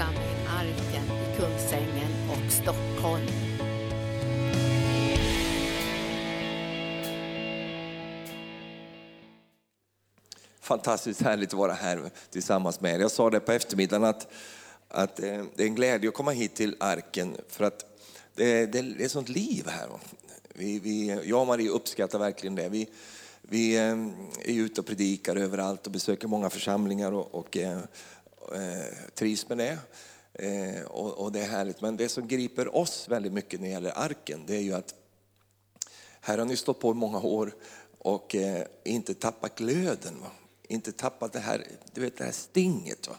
församling Arken i Kungsängen och Stockholm. Fantastiskt härligt att vara här tillsammans med er. Jag sa det på eftermiddagen att, att eh, det är en glädje att komma hit till Arken för att det, det, det är sånt liv här. Vi, vi, jag och Marie uppskattar verkligen det. Vi, vi eh, är ute och predikar överallt och besöker många församlingar och, och eh, eh, trivs med det. Eh, och, och, det är härligt. Men det som griper oss väldigt mycket när det gäller arken, det är ju att här har ni stått på i många år och eh, inte tappat glöden. Va? Inte tappat det här, du vet, det här stinget. Va?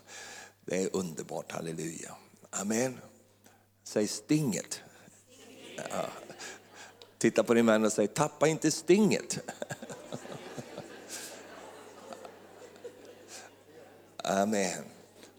Det är underbart, halleluja. Amen. Säg stinget. Ja. Titta på din vän och säg, tappa inte stinget. Amen.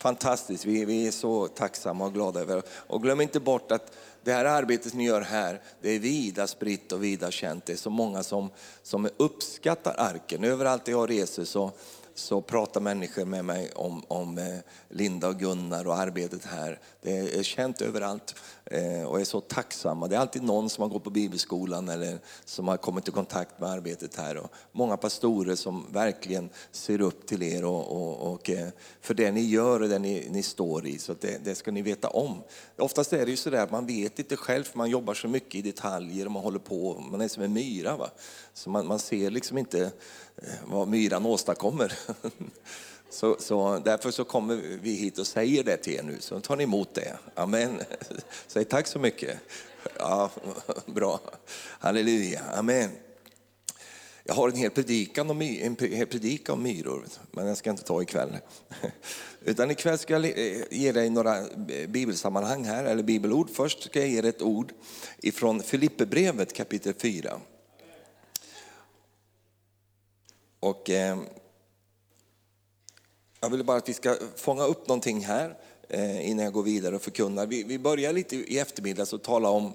Fantastiskt, vi, vi är så tacksamma och glada över Och glöm inte bort att det här arbetet ni gör här, det är vida spritt och vida känt. Det är så många som, som uppskattar arken. Överallt där jag reser så så pratar människor med mig om, om eh, Linda och Gunnar och arbetet här. Det är känt överallt eh, och är så tacksamma. Det är alltid någon som har gått på bibelskolan eller som har kommit i kontakt med arbetet här. Och många pastorer som verkligen ser upp till er och, och, och eh, för det ni gör och det ni, ni står i. Så det, det, ska ni veta om. Oftast är det ju så där att man vet inte själv, för man jobbar så mycket i detaljer och man håller på, man är som en myra. Va? Så man, man ser liksom inte vad myran åstadkommer. Så, så, därför så kommer vi hit och säger det till er nu, så tar ni emot det. Amen. Säg tack så mycket. Ja, bra. Halleluja. Amen. Jag har en hel predikan om, en hel predikan om myror, men den ska jag inte ta ikväll. Utan ikväll ska jag eh, ge dig några eh, bibelsammanhang här, eller bibelord. Först ska jag ge dig ett ord ifrån Filipperbrevet kapitel 4. Och eh, jag vill bara att vi ska fånga upp någonting här eh, innan jag går vidare och förkunnar. Vi, vi börjar lite i eftermiddag och tala om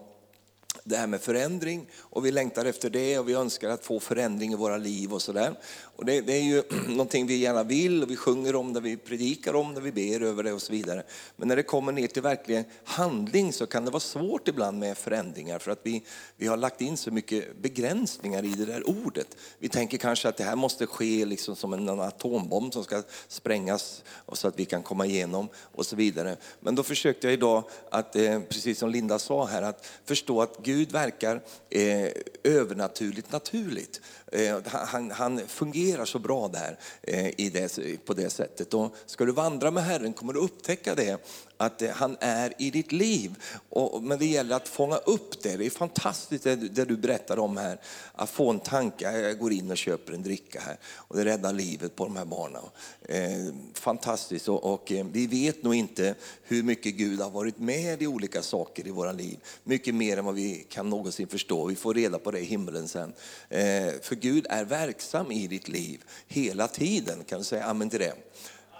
det här med förändring och vi längtar efter det och vi önskar att få förändring i våra liv och sådär. Och det, det, är ju någonting vi gärna vill och vi sjunger om det, vi predikar om det, vi ber över det och så vidare. Men när det kommer ner till verklig handling så kan det vara svårt ibland med förändringar för att vi, vi har lagt in så mycket begränsningar i det där ordet. Vi tänker kanske att det här måste ske liksom som en atombomb som ska sprängas och så att vi kan komma igenom och så vidare. Men då försökte jag idag att, eh, precis som Linda sa här, att förstå att Gud verkar eh, övernaturligt naturligt. Eh, han, han, fungerar så bra där eh, i det, på det sättet. Och ska du vandra med Herren kommer du upptäcka det att eh, han är i ditt liv. Och, men det gäller att fånga upp det. Det är fantastiskt det, det du berättar om här. Att få en tanke, jag går in och köper en dricka här och det räddar livet på de här barnen. Eh, fantastiskt och, och eh, vi vet nog inte hur mycket Gud har varit med i olika saker i våra liv. Mycket mer än vad vi kan någonsin förstå. Vi får reda på det i himlen sen. Eh, för Gud är verksam i ditt liv hela tiden. Kan du säga amen till det?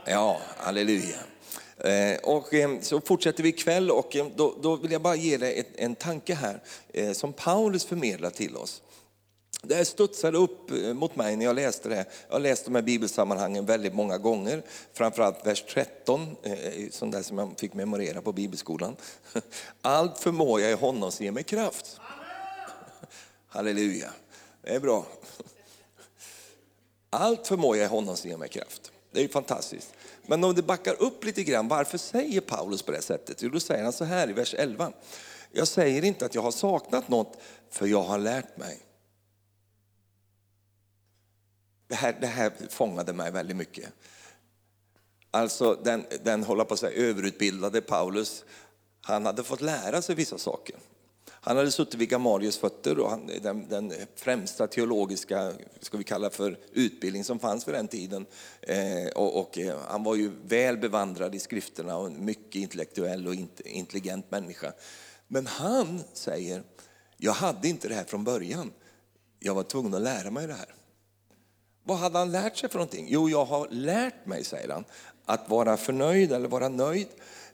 Ja, halleluja. Eh, och eh, så fortsätter vi ikväll och eh, då, då vill jag bara ge dig en tanke här som Paulus förmedlar till oss. Det här studsade upp mot mig när jag läste det. Jag har läst de här bibelsammanhangen väldigt många gånger. Framförallt vers 13, sånt där som jag fick memorera på bibelskolan. Allt förmår jag i honom som ger mig kraft. Halleluja, det är bra. Allt förmår jag i honom som ger mig kraft. Det är fantastiskt. Men om det backar upp lite grann, varför säger Paulus på det sättet? Jo, då säger han så här i vers 11. Jag säger inte att jag har saknat något, för jag har lärt mig. Det här, det här fångade mig väldigt mycket. Alltså den, den håller på att säga överutbildade Paulus, han hade fått lära sig vissa saker. Han hade suttit vid Gamalius fötter och han, den, den, främsta teologiska, ska vi kalla för utbildning som fanns för den tiden. Eh, och, och eh, han var ju väl bevandrad i skrifterna och en mycket intellektuell och intelligent människa. Men han säger, jag hade inte det här från början. Jag var tvungen att lära mig det här. Vad hade han lärt sig för någonting? Jo, jag har lärt mig, säger han, att vara förnöjd eller vara nöjd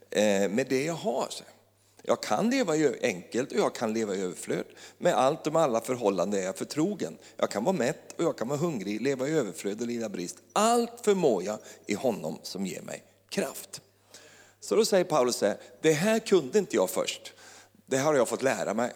eh, med det jag har. Jag kan leva enkelt och jag kan leva i överflöd. Med allt och med alla förhållanden är jag förtrogen. Jag kan vara mätt och jag kan vara hungrig, leva i överflöd och lida brist. Allt förmår jag i honom som ger mig kraft. Så då säger Paulus så här, det här kunde inte jag först. Det här har jag fått lära mig.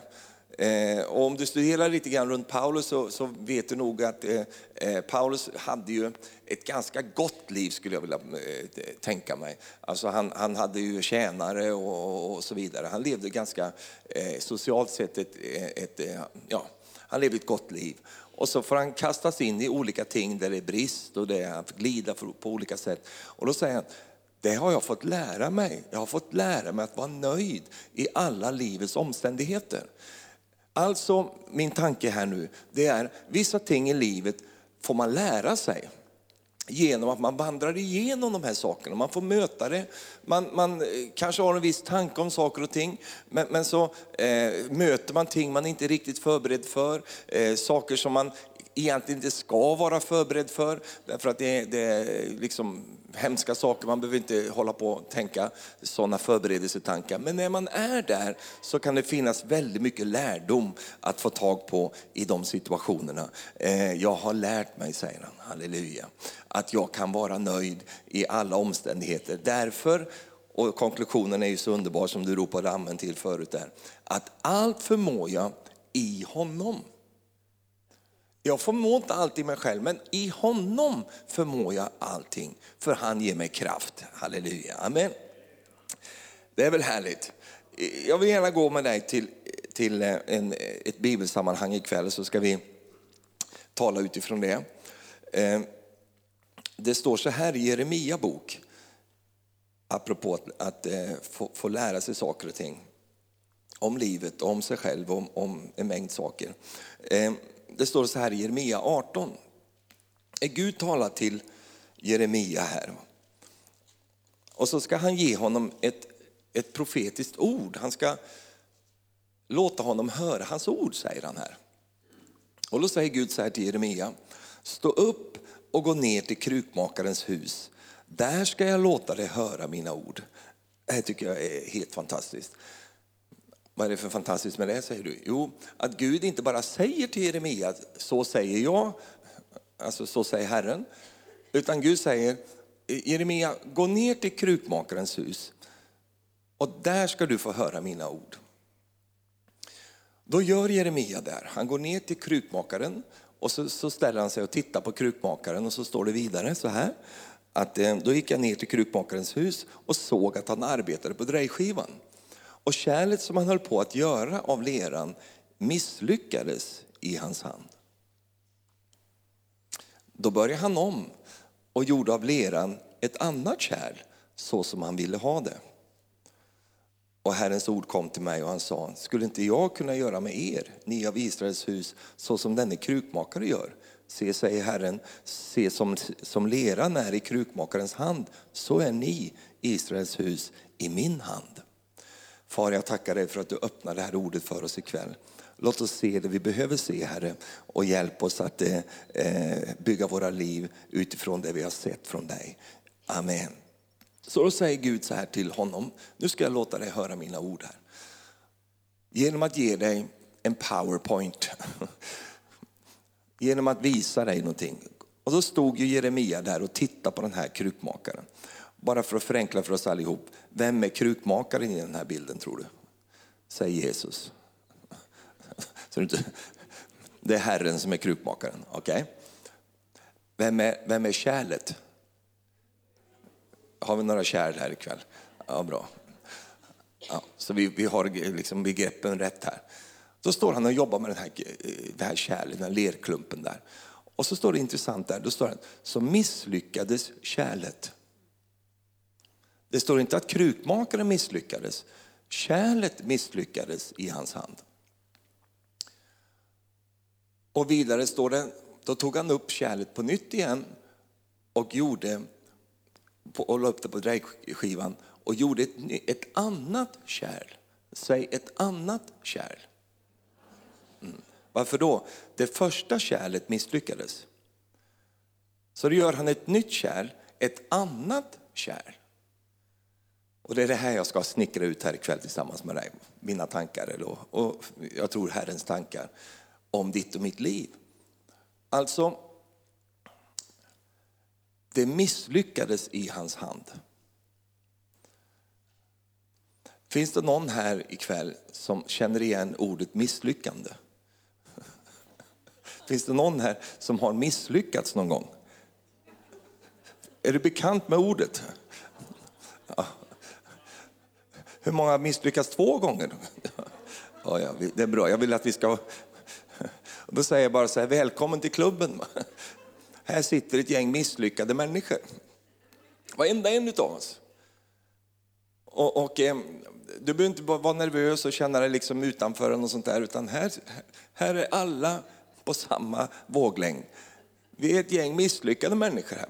Eh, och om du studerar lite grann runt Paulus så, så vet du nog att eh, eh, Paulus hade ju ett ganska gott liv skulle jag vilja eh, tänka mig. Alltså han, han hade ju tjänare och, och så vidare. Han levde ganska eh, socialt sett ett, eh, ett, ett, ja, han levde ett gott liv. Och så får han kastas in i olika ting där det är brist och det är, han får glida på olika sätt. Och då säger han, det har jag fått lära mig. Jag har fått lära mig att vara nöjd i alla livets omständigheter. Alltså, min tanke här nu, det är vissa ting i livet får man lära sig genom att man vandrar igenom de här sakerna. Man får möta det, man, man eh, kanske har en viss tanke om saker och ting, men, men så eh, möter man ting man inte är riktigt förberedd för, eh, saker som man egentligen inte ska vara förberedd för, därför att det, det är liksom hemska saker, man behöver inte hålla på och tänka sådana förberedelsetankar. Men när man är där så kan det finnas väldigt mycket lärdom att få tag på i de situationerna. Eh, jag har lärt mig, säger han, halleluja, att jag kan vara nöjd i alla omständigheter. Därför och konklusionen är ju så underbar som du ropade amen till förut där. Att allt förmår jag i honom. Jag förmår inte alltid mig själv, men i honom förmår jag allting. För han ger mig kraft. Halleluja, amen. Det är väl härligt. Jag vill gärna gå med dig till, till eh, en, eh, ett bibelsammanhang ikväll så ska vi tala utifrån det. Eh, det står så här i Jeremia bok, apropå att, att få, få lära sig saker och ting om livet, om sig själv, om, om en mängd saker. Det står så här i Jeremia 18. Gud talar till Jeremia här. Och så ska han ge honom ett, ett profetiskt ord. Han ska låta honom höra hans ord, säger han här. Och då säger Gud så här till Jeremia. Stå upp och gå ner till krukmakarens hus. Där ska jag låta dig höra mina ord. Det här tycker jag är helt fantastiskt. Vad är det för fantastiskt med det säger du? Jo, att Gud inte bara säger till Jeremia, så säger jag, alltså så säger Herren. Utan Gud säger, Jeremia, gå ner till krukmakarens hus och där ska du få höra mina ord. Då gör Jeremia där, han går ner till krukmakaren och så, så ställer han sig och tittar på krukmakaren och så står det vidare så här. Att, eh, då gick jag ner till krukmakarens hus och såg att han arbetade på drejskivan. Och kärlet som han höll på att göra av leran misslyckades i hans hand. Då började han om och gjorde av leran ett annat kärl så som han ville ha det. Och Herrens ord kom till mig och han sa, skulle inte jag kunna göra med er, ni av Israels hus, så som denne krukmakare gör? Se, säger Herren, se som, som leran är i krukmakarens hand, så är ni, Israels hus, i min hand. Far, jag tackar dig för att du öppnar det här ordet för oss ikväll. Låt oss se det vi behöver se, Herre, och hjälp oss att eh, eh, bygga våra liv utifrån det vi har sett från dig. Amen. Så då säger Gud så här till honom, nu ska jag låta dig höra mina ord här. Genom att ge dig en powerpoint, genom att visa dig någonting. Och så stod ju Jeremia där och tittade på den här krukmakaren. Bara för att förenkla för oss allihop. Vem är krukmakaren i den här bilden tror du? Säg Jesus. Det är Herren som är krukmakaren. Okay? Vem, är, vem är kärlet? Har vi några kärl här ikväll? Ja, bra. Ja, så vi, vi har liksom begreppen rätt här. Så står han och jobbar med den här, det här kärlet, den här lerklumpen där. Och så står det intressant där, då står det, så misslyckades kärlet. Det står inte att krukmakaren misslyckades. Kärlet misslyckades i hans hand. Och vidare står det, då tog han upp kärlet på nytt igen och gjorde och la upp det på drejskivan och gjorde ett, ett annat kärl. Säg ett annat kärl. Mm. Varför då? Det första kärlet misslyckades. Så då gör han ett nytt kärl, ett annat kärl. Och det är det här jag ska snickra ut här ikväll tillsammans med dig. Mina tankar, eller, och jag tror Herrens tankar om ditt och mitt liv. Alltså, det misslyckades i hans hand. Finns det någon här ikväll som känner igen ordet misslyckande? Finns det någon här som har misslyckats någon gång? Är du bekant med ordet? Ja. Hur många har misslyckats två gånger? Ja, ja, det är bra, jag vill att vi ska... Då säger jag bara så här, välkommen till klubben. Här sitter ett gäng misslyckade människor. Varenda en utav oss. Och, och eh, du behöver inte bara vara nervös och känna dig liksom utanför och sånt där, utan här, här är alla på samma våglängd. Vi är ett gäng misslyckade människor här.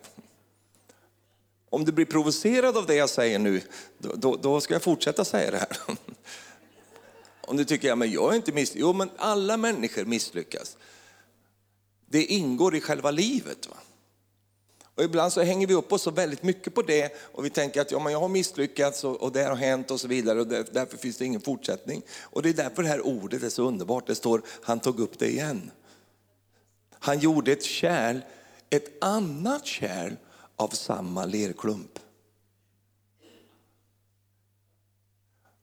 Om du blir provocerad av det jag säger nu, då, då, då ska jag fortsätta säga det här. Om du tycker, ja, men jag är inte misslyckad. Jo, men alla människor misslyckas. Det ingår i själva livet. Va? Och ibland så hänger vi upp oss så väldigt mycket på det och vi tänker att ja, men jag har misslyckats och, och det har hänt och så vidare och därför finns det ingen fortsättning. Och det är därför det här ordet är så underbart. Det står, han tog upp det igen. Han gjorde ett kärl, ett annat kärl av samma lerklump.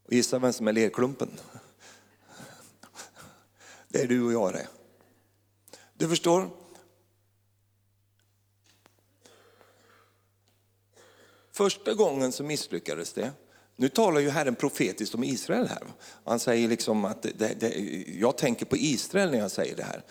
Och gissa vem som är lerklumpen? Det är du och jag det. Du förstår? Första gången så misslyckades det. Nu talar ju Herren profetiskt om Israel här. Han säger liksom att det, det, jag tänker på Israel när jag säger det här.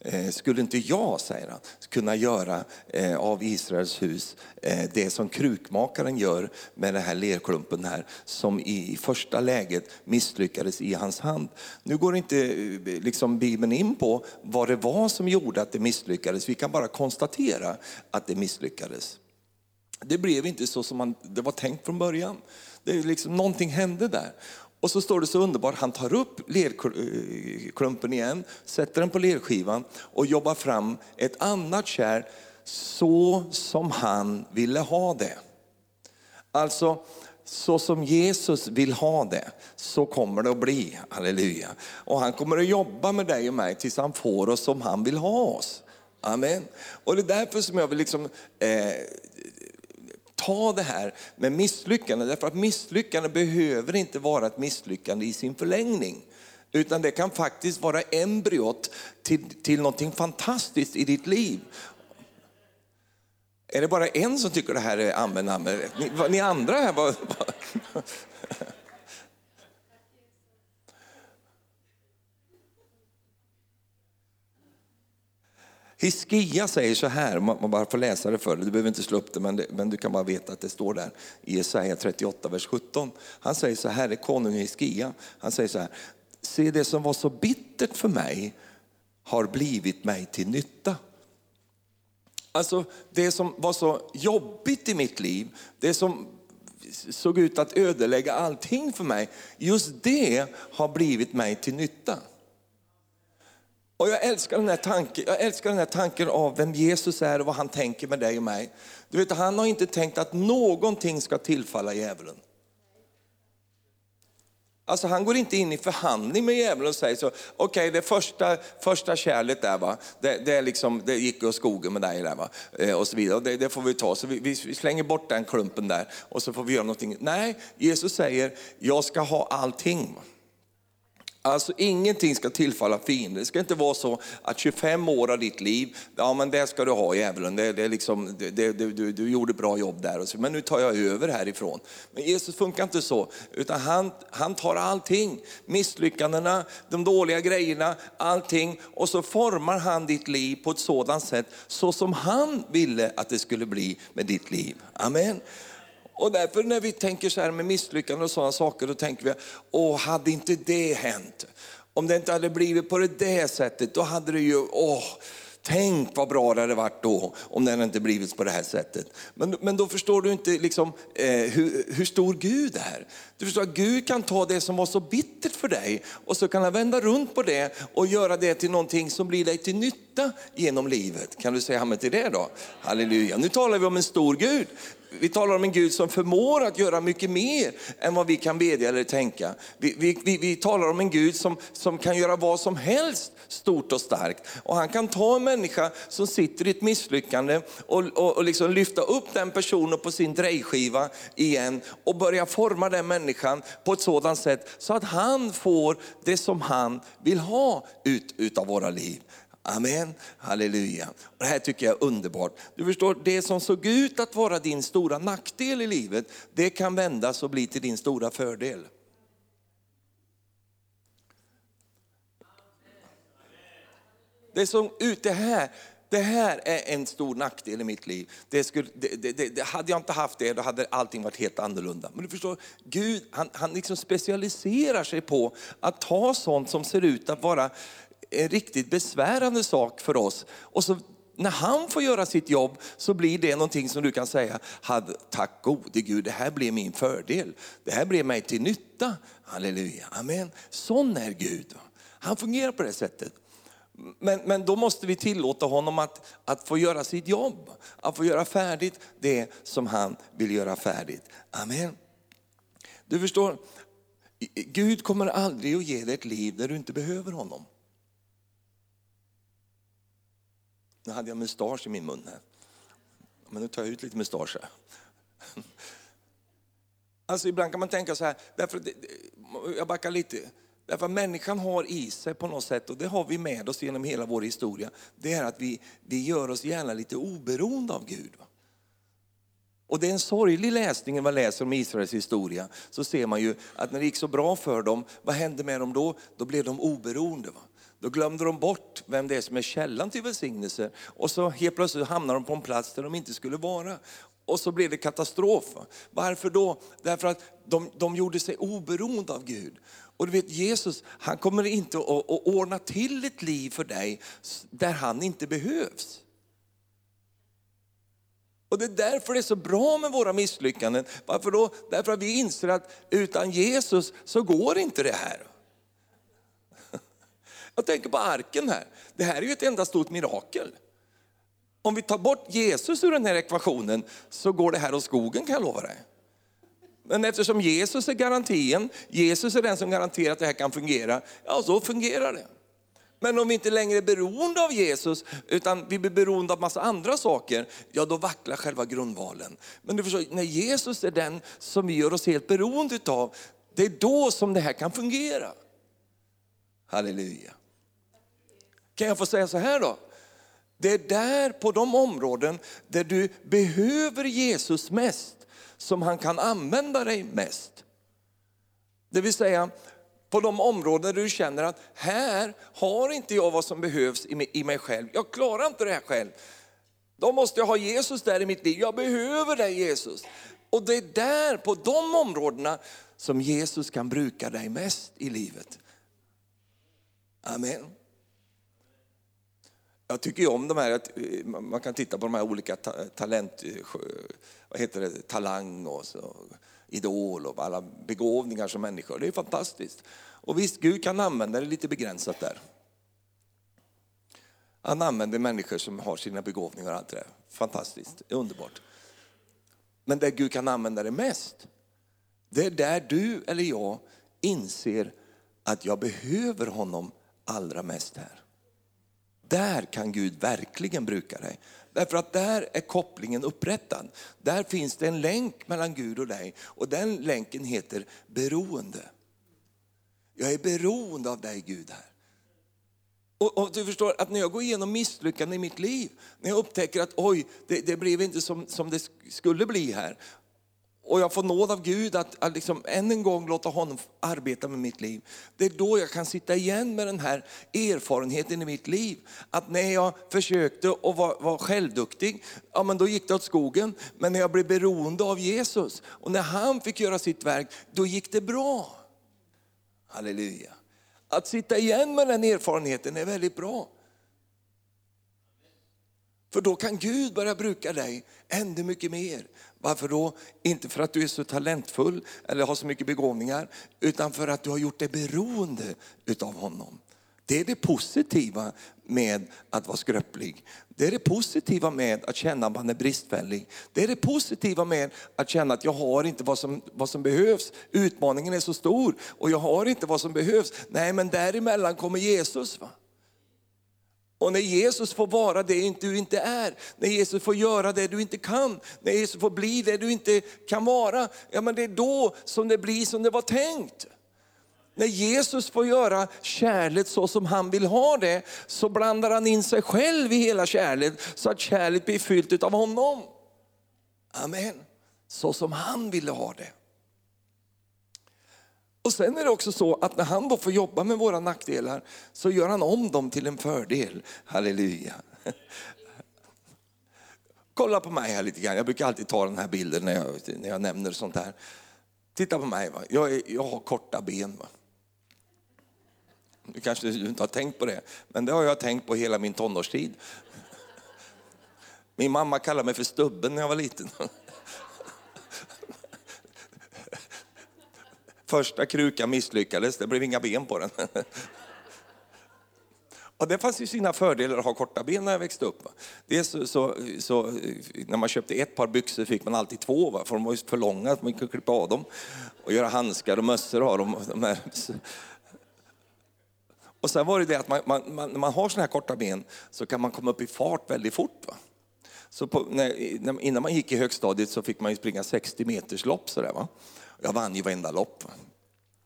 Eh, skulle inte jag, säger han, kunna göra eh, av Israels hus eh, det som krukmakaren gör med den här lerklumpen här, som i första läget misslyckades i hans hand. Nu går inte liksom Bibeln in på vad det var som gjorde att det misslyckades, vi kan bara konstatera att det misslyckades. Det blev inte så som man, det var tänkt från början. Det är liksom, någonting hände där. Och så står det så underbart, han tar upp lerklumpen igen, sätter den på lerskivan och jobbar fram ett annat kärl så som han ville ha det. Alltså, så som Jesus vill ha det, så kommer det att bli. Halleluja. Och han kommer att jobba med dig och mig tills han får oss som han vill ha oss. Amen. Och det är därför som jag vill liksom, eh, ta det här med misslyckande, därför att misslyckande behöver inte vara ett misslyckande i sin förlängning. Utan det kan faktiskt vara embryot till, till någonting fantastiskt i ditt liv. Är det bara en som tycker det här är amen, amen? Ni, ni andra här var... Hiskia säger så här, man bara får läsa det för dig, du behöver inte slå upp det men, det, men du kan bara veta att det står där i Jesaja 38, vers 17. Han säger så här, det är konungen Hiskia, han säger så här, se det som var så bittert för mig har blivit mig till nytta. Alltså det som var så jobbigt i mitt liv, det som såg ut att ödelägga allting för mig, just det har blivit mig till nytta. Och jag älskar, den här tanken, jag älskar den här tanken av vem Jesus är och vad han tänker med dig och mig. Du vet, han har inte tänkt att någonting ska tillfalla djävulen. Alltså han går inte in i förhandling med djävulen och säger så, okej okay, det första, första kärlet där va, det, det, liksom, det gick åt skogen med dig där va, eh, och så vidare. Och det, det, får vi ta, så vi, vi, slänger bort den klumpen där och så får vi göra någonting. Nej, Jesus säger, jag ska ha allting. Alltså ingenting ska tillfalla fienden. Det ska inte vara så att 25 år av ditt liv, ja men det ska du ha djävulen, det, det liksom, det, det, du, du gjorde bra jobb där, och så, men nu tar jag över härifrån. Men Jesus funkar inte så, utan han, han tar allting, misslyckandena, de dåliga grejerna, allting, och så formar han ditt liv på ett sådant sätt, så som han ville att det skulle bli med ditt liv. Amen. Och därför när vi tänker så här med misslyckanden och sådana saker, då tänker vi, åh hade inte det hänt? Om det inte hade blivit på det där sättet, då hade det ju, åh, Tänk vad bra det hade varit då om den inte blivit på det här sättet. Men, men då förstår du inte liksom, eh, hur, hur, stor Gud är. Du förstår att Gud kan ta det som var så bittert för dig och så kan han vända runt på det och göra det till någonting som blir dig till nytta nytta genom livet. Kan du säga amen till det då? Halleluja. Nu talar vi om en stor Gud. Vi talar om en Gud som förmår att göra mycket mer än vad vi kan bedja eller tänka. Vi, vi, vi, vi, talar om en Gud som, som kan göra vad som helst stort och starkt. Och han kan ta en människa som sitter i ett misslyckande och, och, och liksom lyfta upp den personen på sin drejskiva igen och börja forma den människan på ett sådant sätt så att han får det som han vill ha ut utav våra liv. Amen, halleluja. Och det här tycker jag är underbart. Du förstår, det som såg ut att vara din stora nackdel i livet, det kan vändas och bli till din stora fördel. Det som ut det här, det här är en stor nackdel i mitt liv. Det skulle, det, det, det, hade jag inte haft det, då hade allting varit helt annorlunda. Men du förstår, Gud han, han liksom specialiserar sig på att ta sånt som ser ut att vara en riktigt besvärande sak för oss. Och så när han får göra sitt jobb så blir det någonting som du kan säga, tack gode Gud, det här blev min fördel. Det här blev mig till nytta. Halleluja, amen. Sån är Gud. Han fungerar på det sättet. Men, men då måste vi tillåta honom att, att få göra sitt jobb, att få göra färdigt det som han vill göra färdigt. Amen. Du förstår, Gud kommer aldrig att ge dig ett liv där du inte behöver honom. Nu hade jag mustasch i min mun här. Men nu tar jag ut lite mustasch här. Alltså ibland kan man tänka så här, därför, jag backar lite. Därför att människan har i sig på något sätt, och det har vi med oss genom hela vår historia, det är att vi, vi gör oss gärna lite oberoende av Gud. Och det är en sorglig läsning när man läser om Israels historia. Så ser man ju att när det gick så bra för dem, vad hände med dem då? Då blev de oberoende. Va? Då glömde de bort vem det är som är källan till välsignelse. Och så helt plötsligt hamnar de på en plats där de inte skulle vara. Och så blev det katastrof. Varför då? Därför att de, de gjorde sig oberoende av Gud. Och du vet Jesus, han kommer inte att, att ordna till ett liv för dig där han inte behövs. Och det är därför det är så bra med våra misslyckanden. Varför då? Därför att vi inser att utan Jesus så går inte det här. Jag tänker på arken här. Det här är ju ett enda stort mirakel. Om vi tar bort Jesus ur den här ekvationen så går det här åt skogen kan jag lova dig. Men eftersom Jesus är garantin, Jesus är den som garanterar att det här kan fungera, ja så fungerar det. Men om vi inte längre är beroende av Jesus, utan vi blir beroende av massa andra saker, ja då vacklar själva grundvalen. Men du förstår, när Jesus är den som vi gör oss helt beroende av, det är då som det här kan fungera. Halleluja. Kan jag få säga så här då? Det är där på de områden där du behöver Jesus mest som han kan använda dig mest. Det vill säga på de områden där du känner att här har inte jag vad som behövs i mig själv. Jag klarar inte det här själv. Då måste jag ha Jesus där i mitt liv. Jag behöver dig Jesus. Och det är där, på de områdena, som Jesus kan bruka dig mest i livet. Amen. Jag tycker ju om de här, eh, man kan titta på de här olika talent, eh, vad heter det, talang och så, idol och alla begåvningar som människor. Det är fantastiskt. Och visst, Gud kan använda det lite begränsat där. Han använder människor som har sina begåvningar och allt det där. Fantastiskt, underbart. Men där Gud kan använda det mest, det är där du eller jag inser att jag behöver honom allra mest här. Där kan Gud verkligen bruka dig. Därför att där är kopplingen upprättad. Där finns det en länk mellan Gud och dig och den länken heter beroende. Jag är beroende av dig Gud här. Och, och, du förstår att när jag går igenom misslyckanden i mitt liv, när jag upptäcker att oj, det, det blev inte som, som det skulle bli här och jag får nåd av Gud att, att liksom än en gång låta honom arbeta med mitt liv. Det är då jag kan sitta igen med den här erfarenheten i mitt liv. Att när jag försökte och var, var självduktig, ja men då gick det åt skogen. Men när jag blev beroende av Jesus och när han fick göra sitt verk, då gick det bra. Halleluja. Att sitta igen med den erfarenheten är väldigt bra. För då kan Gud börja bruka dig ännu mycket mer. Varför då? Inte för att du är så talentfull eller har så mycket begåvningar, utan för att du har gjort dig beroende utav honom. Det är det positiva med att vara skröplig. Det är det positiva med att känna att man är bristfällig. Det är det positiva med att känna att jag har inte vad som, vad som behövs. Utmaningen är så stor och jag har inte vad som behövs. Nej, men däremellan kommer Jesus. Va? Och när Jesus får vara det du inte är, när Jesus får göra det du inte kan, när Jesus får bli det du inte kan vara, ja men det är då som det blir som det var tänkt. När Jesus får göra kärlek så som han vill ha det, så blandar han in sig själv i hela kärlet, så att kärlet blir fyllt av honom. Amen. Så som han ville ha det. Och sen är det också så att när han då får jobba med våra nackdelar så gör han om dem till en fördel. Halleluja. Kolla på mig här lite grann. Jag brukar alltid ta den här bilden när jag, när jag nämner sånt här. Titta på mig. Va? Jag, är, jag har korta ben. Va? Du kanske inte har tänkt på det, men det har jag tänkt på hela min tonårstid. Min mamma kallade mig för stubben när jag var liten. Första krukan misslyckades, det blev inga ben på den. Och det fanns ju sina fördelar att ha korta ben när jag växte upp. Dels så, så, så, när man köpte ett par byxor fick man alltid två, va? för de var ju för långa, man kunde klippa av dem och göra handskar och mössor av dem. De och sen var det det att man, man, man, när man har såna här korta ben så kan man komma upp i fart väldigt fort. Va? Så på, när, innan man gick i högstadiet så fick man ju springa 60 meters lopp. Sådär, va? Jag vann ju varenda lopp.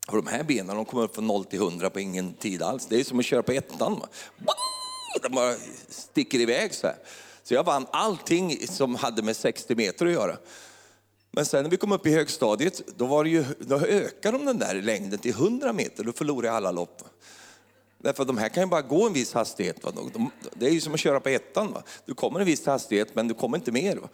Och de här benen de kom upp från 0 till 100 på ingen tid alls. Det är som att köra på ettan. Va? De bara sticker iväg så här. Så jag vann allting som hade med 60 meter att göra. Men sen när vi kom upp i högstadiet, då, var det ju, då ökade de den där längden till 100 meter. Då förlorade jag alla lopp. Därför att de här kan ju bara gå en viss hastighet. Va? det är ju som att köra på ettan. Va? Du kommer en viss hastighet men du kommer inte mer. Va?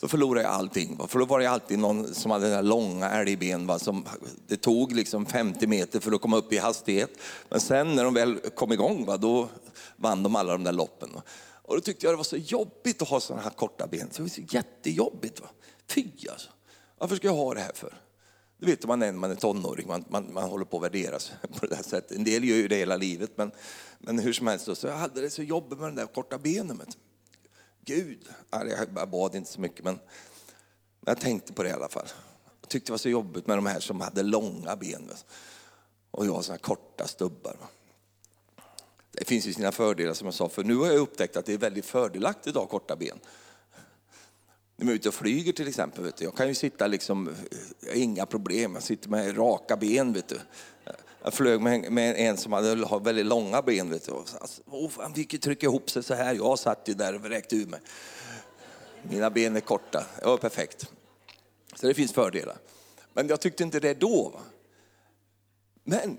Då förlorade jag allting. Va? För då var det alltid någon som hade där långa älgben. Va? Som, det tog liksom 50 meter för att komma upp i hastighet. Men sen när de väl kom igång, va? då vann de alla de där loppen. Va? Och då tyckte jag det var så jobbigt att ha sådana här korta ben. Så det var så jättejobbigt. Va? Fy alltså. Varför ska jag ha det här för? Det vet man när man är tonåring, man, man, man håller på att värderas på det där sättet. En del gör ju det hela livet, men, men hur som helst, så jag hade det så jobbigt med den där korta benen. Gud, jag bad inte så mycket, men jag tänkte på det i alla fall. Jag tyckte det var så jobbigt med de här som hade långa ben. Och jag har såna korta stubbar. Det finns ju sina fördelar som jag sa, för nu har jag upptäckt att det är väldigt fördelaktigt att ha korta ben. När man är ute och flyger till exempel, vet du, jag kan ju sitta liksom, inga problem, jag sitter med raka ben. Vet du. Jag flög med, med en som hade väldigt långa ben. Vet du. Alltså, oh, han fick ju trycka ihop sig så här. Jag satt ju där och vräkte ur mig. Mina ben är korta. Det var perfekt. Så det finns fördelar. Men jag tyckte inte det då. Va? Men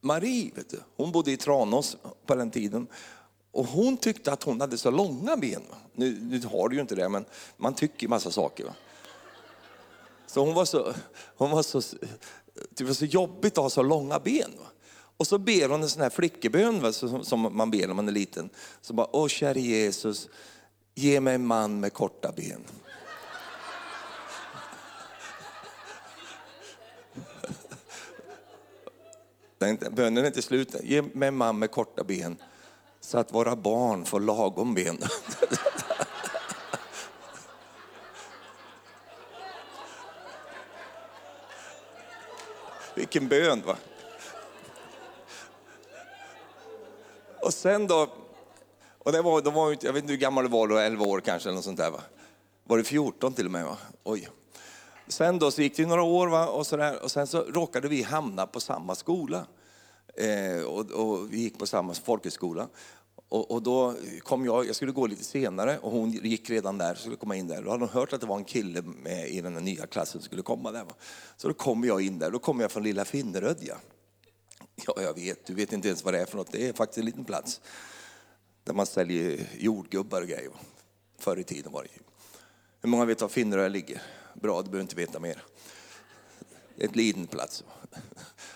Marie, vet du, hon bodde i Tranås på den tiden. Och hon tyckte att hon hade så långa ben. Nu, nu har du ju inte det, men man tycker massa saker. Va? Så hon var så, hon var så, det var så jobbigt att ha så långa ben. Va? Och så ber hon en sån här flickebön va? Som, som man ber när man är liten. Så bara, åh käre Jesus, ge mig en man med korta ben. bönen är inte slut. Ge mig en man med korta ben så att våra barn får lagom ben. Vilken bön va? Och sen då, och det var, de var, jag vet inte hur gammal du var då, 11 år kanske eller något sånt där va? Var det 14 till och med va? Oj. Sen då så gick det några år va? Och, så där, och sen så råkade vi hamna på samma skola. Eh, och, och, vi gick på samma folkhögskola. Och, och, då kom jag, jag skulle gå lite senare och hon gick redan där, skulle komma in där. Då hade hon hört att det var en kille med i den nya klassen som skulle komma där. Så då kom jag in där, då kom jag från lilla Finnerödja. Ja, jag vet, du vet inte ens vad det är för något. Det är faktiskt en liten plats där man säljer jordgubbar och grejer. Förr i tiden var det ju. Hur många vet var Finnerödja ligger? Bra, du behöver inte veta mer. Det är en liten plats.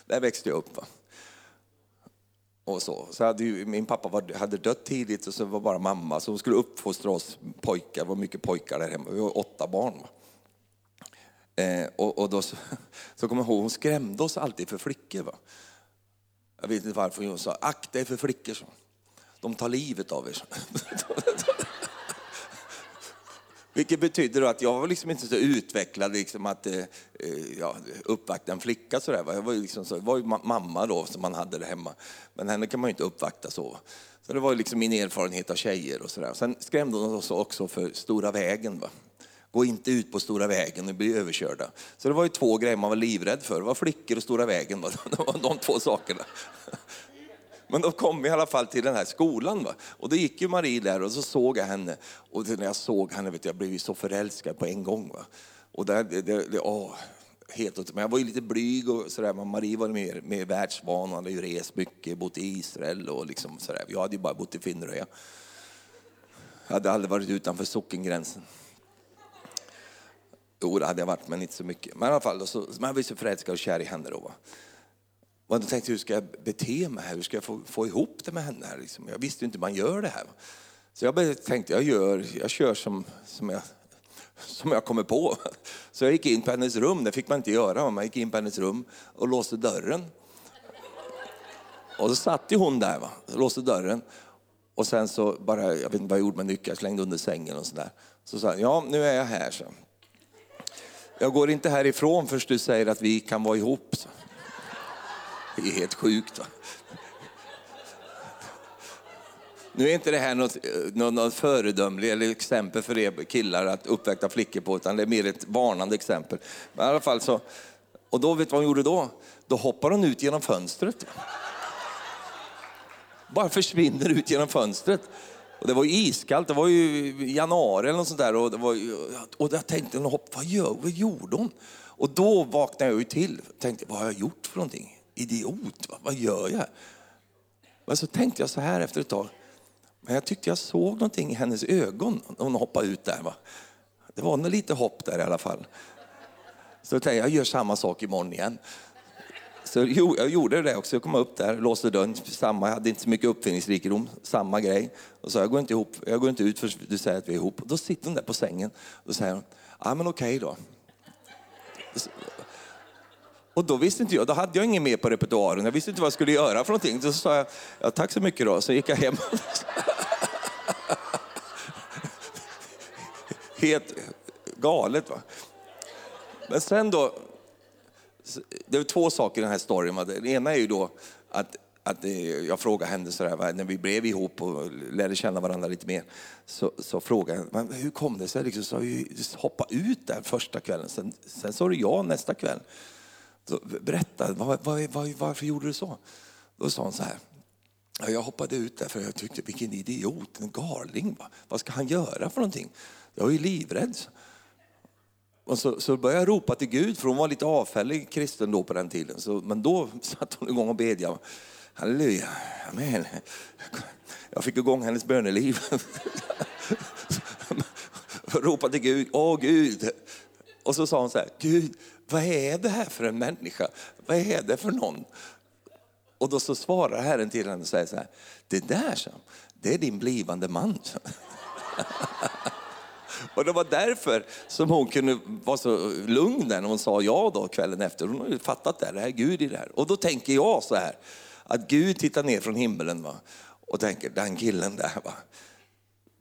Där växte jag upp. Va? Och så. så hade ju, min pappa var, hade dött tidigt och så var bara mamma, så hon skulle uppfostra oss pojkar, det var mycket pojkar där hemma, vi var åtta barn. Eh, och, och, då så, så kommer jag ihåg, hon skrämde oss alltid för flickor. Va? Jag vet inte varför hon sa, akta er för flickor. Så. De tar livet av er. Vilket betyder att jag var liksom inte så utvecklad liksom att eh, eh ja, uppvakta en flicka sådär. Jag var, liksom så, var ju mamma då som man hade det hemma. Men henne kan man ju inte uppvakta så. Så det var liksom min erfarenhet av tjejer och sådär. Sen skrämde hon oss också för stora vägen. Va? Gå inte ut på stora vägen och bli överkörda. Så det var ju två grejer man var livrädd för. Det var flickor och stora vägen. Va? Det var de två sakerna. Men då kom vi i alla fall till den här skolan. Va? Och då gick ju Marie där och så såg jag henne. Och när jag såg henne vet jag, jag blev så förälskad på en gång. Va? Och där, det, det, det, åh, helt, men jag var ju lite blyg och sådär. Men Marie var mer, mer världsvan. Hon hade ju rest mycket, bott i Israel och liksom sådär. Jag hade ju bara bott i Finnröja. Jag hade aldrig varit utanför sockengränsen. Jo, det hade jag varit, men inte så mycket. Men i alla fall, så, man var så förälskad och kär i henne då. Va? Och jag tänkte, hur ska jag bete mig här? Hur ska jag få, få ihop det med henne? Här, liksom? Jag visste ju inte hur man gör det här. Så jag tänkte, jag, gör, jag kör som, som, jag, som jag kommer på. Så jag gick in på hennes rum, det fick man inte göra. Man gick in på hennes rum och låste dörren. Och så satt ju hon där, va? låste dörren. Och sen så bara, jag vet inte vad jag gjorde med nyckeln, jag slängde under sängen och sådär. Så sa ja nu är jag här. Så. Jag går inte härifrån först du säger att vi kan vara ihop. Så. Det är helt sjukt. Va? Nu är inte det här något, något, något föredömligt eller exempel för er killar att uppväcka flickor på, utan det är mer ett varnande exempel. Men i alla fall så, och då vet du vad hon gjorde då? Då hoppar hon ut genom fönstret. Bara försvinner ut genom fönstret. Och det var ju iskallt, det var ju januari eller något sånt där. Och, det var, och jag tänkte, vad, gör, vad gjorde hon? Och då vaknade jag ju till. Tänkte, vad har jag gjort för någonting? Idiot, va? vad gör jag? Men så tänkte jag så här efter ett tag, men jag tyckte jag såg någonting i hennes ögon när hon hoppade ut där. Va? Det var nog lite hopp där i alla fall. Så jag tänkte jag gör samma sak imorgon igen. Så jag gjorde det också. Jag kom upp där, låste dörren, samma, jag hade inte så mycket uppfinningsrikedom, samma grej. Och så jag går inte, ihop, jag går inte ut för du säger att vi är ihop. Och då sitter hon där på sängen och säger, ja men okej då. Och då visste inte jag, då hade jag ingen mer på repertoaren. Jag visste inte vad jag skulle göra för någonting. Så sa jag, ja, tack så mycket då. Så gick jag hem. Helt galet va. Men sen då, det är två saker i den här storyn. Den ena är ju då att, att eh, jag frågade henne sådär, när vi blev ihop och lärde känna varandra lite mer. Så, så frågade jag, hur kom det sig? Liksom, så hoppa ut där första kvällen, sen, sen sa du ja nästa kväll. Så berätta, var, var, var, varför gjorde du så? Då sa hon så här, jag hoppade ut där för jag tyckte vilken idiot, en galning. Va? Vad ska han göra för någonting? Jag är ju livrädd. Och så, så började jag ropa till Gud, för hon var lite avfällig kristen då på den tiden. Så, men då satte hon igång och bedjade. Halleluja, amen. Jag fick igång hennes böneliv. Ropade till Gud, åh Gud. Och så sa hon så här, Gud, vad är det här för en människa? Vad är det för någon? Och då så svarar Herren till henne och säger så här, det där så, det är din blivande man. och det var därför som hon kunde vara så lugn när hon sa ja då kvällen efter. Hon har ju fattat det, det här är Gud i det här. Och då tänker jag så här, att Gud tittar ner från himlen va? och tänker, den killen där va,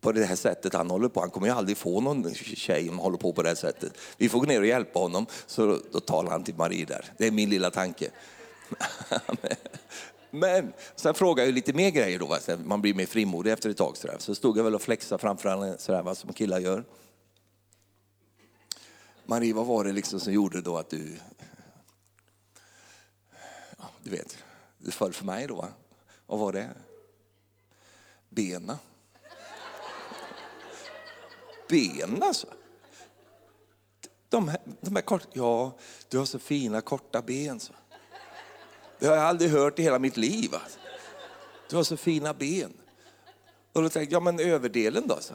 på det här sättet han håller på. Han kommer ju aldrig få någon tjej om han håller på på det här sättet. Vi får gå ner och hjälpa honom. Så då talar han till Marie där. Det är min lilla tanke. Men sen frågade jag lite mer grejer då. Man blir mer frimodig efter ett tag. Så, så stod jag väl och flexade framför henne sådär, vad som killar gör. Marie, vad var det liksom som gjorde då att du... Ja, du vet, du föll för mig då. Vad var det? Bena ben alltså. De här, de här kort, ja, du har så fina korta ben. Så. Det har jag aldrig hört i hela mitt liv. Alltså. Du har så fina ben. Och då tänkte jag, ja men överdelen då? Så.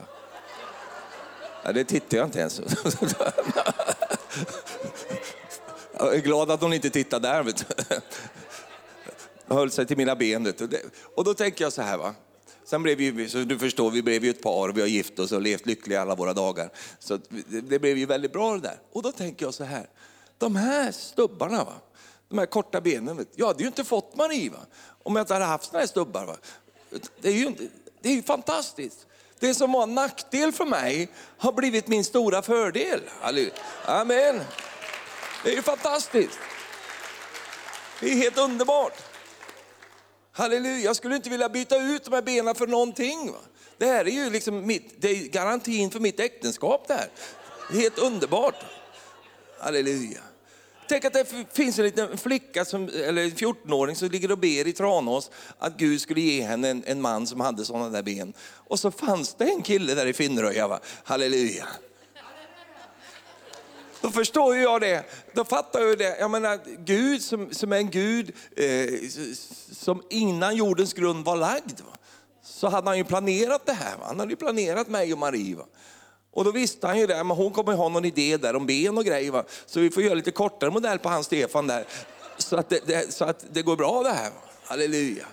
Ja, det tittar jag inte ens. Jag är glad att hon inte tittade där. Vet du. höll sig till mina ben. Och då tänker jag så här, va? Sen blev vi, så du förstår, vi blev ju ett par och vi har gift oss och levt lyckliga alla våra dagar. Så det, det blev ju väldigt bra det där. Och då tänker jag så här, de här stubbarna, va? De här korta benen. Vet. Jag hade ju inte fått Marie va? om jag inte hade haft såna här stubbar. Va? Det är ju, inte, det är ju fantastiskt. Det som var en nackdel för mig har blivit min stora fördel. Amen. Det är ju fantastiskt. Det är helt underbart. Halleluja, jag skulle inte vilja byta ut de här benen för någonting. Va? Det här är ju liksom mitt, det är garantin för mitt äktenskap det här. Det är helt underbart. Halleluja. Tänk att det finns en liten flicka, som, eller en 14-åring som ligger och ber i Tranås att Gud skulle ge henne en, en man som hade sådana där ben. Och så fanns det en kille där i Finnröja. Va? Halleluja. Då förstår ju jag det. Då fattar jag det. Jag menar, Gud som, som är en Gud eh, som innan jordens grund var lagd. Va? Så hade han ju planerat det här. Va? Han hade ju planerat mig och Marie. Va? Och då visste han ju det, men hon kommer ha någon idé där om ben och grejer. Va? Så vi får göra lite kortare modell på hans Stefan där. Så att det, det, så att det går bra det här. Va? Halleluja.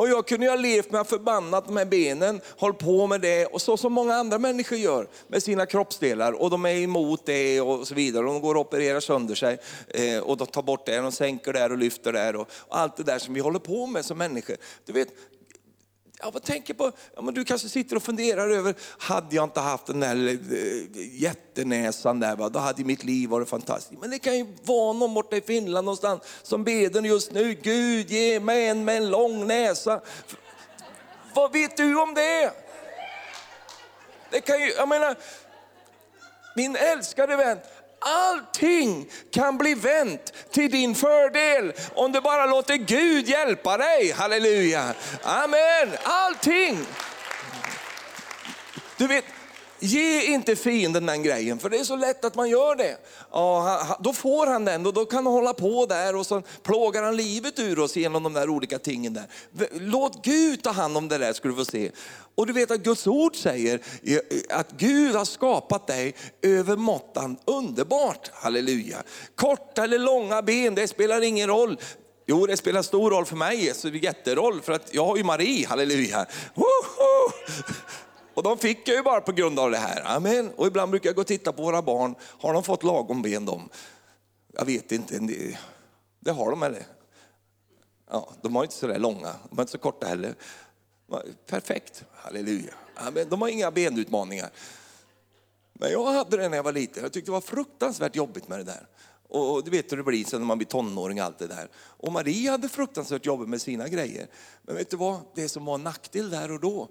Och jag kunde ju ha levt med att förbannat de här benen, håll på med det och så som många andra människor gör med sina kroppsdelar och de är emot det och så vidare. Och de går och opererar sönder sig eh, och de tar bort det, de sänker där och lyfter där och, och allt det där som vi håller på med som människor. Du vet, jag tänker på, ja, men du kanske sitter och funderar över, hade jag inte haft den där eh, jättenäsan där, va? då hade mitt liv varit fantastiskt. Men det kan ju vara någon borta i Finland någonstans som beder just nu, Gud ge mig en med en lång näsa. Vad vet du om det? Det kan ju, jag menar, min älskade vän, Allting kan bli vänt till din fördel om du bara låter Gud hjälpa dig. Halleluja. Amen. Allting. Du vet, Ge inte fienden den grejen, för det är så lätt att man gör det. Ja, då får han den och då kan han hålla på där och så plågar han livet ur oss genom de där olika tingen där. Låt Gud ta hand om det där skulle du få se. Och du vet att Guds ord säger att Gud har skapat dig över måttan underbart. Halleluja. Korta eller långa ben, det spelar ingen roll. Jo, det spelar stor roll för mig, så det är jätteroll för att jag har ju Marie, halleluja. Woho! Och de fick jag ju bara på grund av det här. Amen. Och ibland brukar jag gå och titta på våra barn. Har de fått lagom ben de? Jag vet inte. Det har de eller? Ja, de har inte så där långa, de har inte så korta heller. Perfekt, halleluja. Amen. De har inga benutmaningar. Men jag hade det när jag var liten. Jag tyckte det var fruktansvärt jobbigt med det där. Och du vet hur det blir sen när man blir tonåring allt det där. Och Marie hade fruktansvärt jobbigt med sina grejer. Men vet du vad? Det som var en nackdel där och då,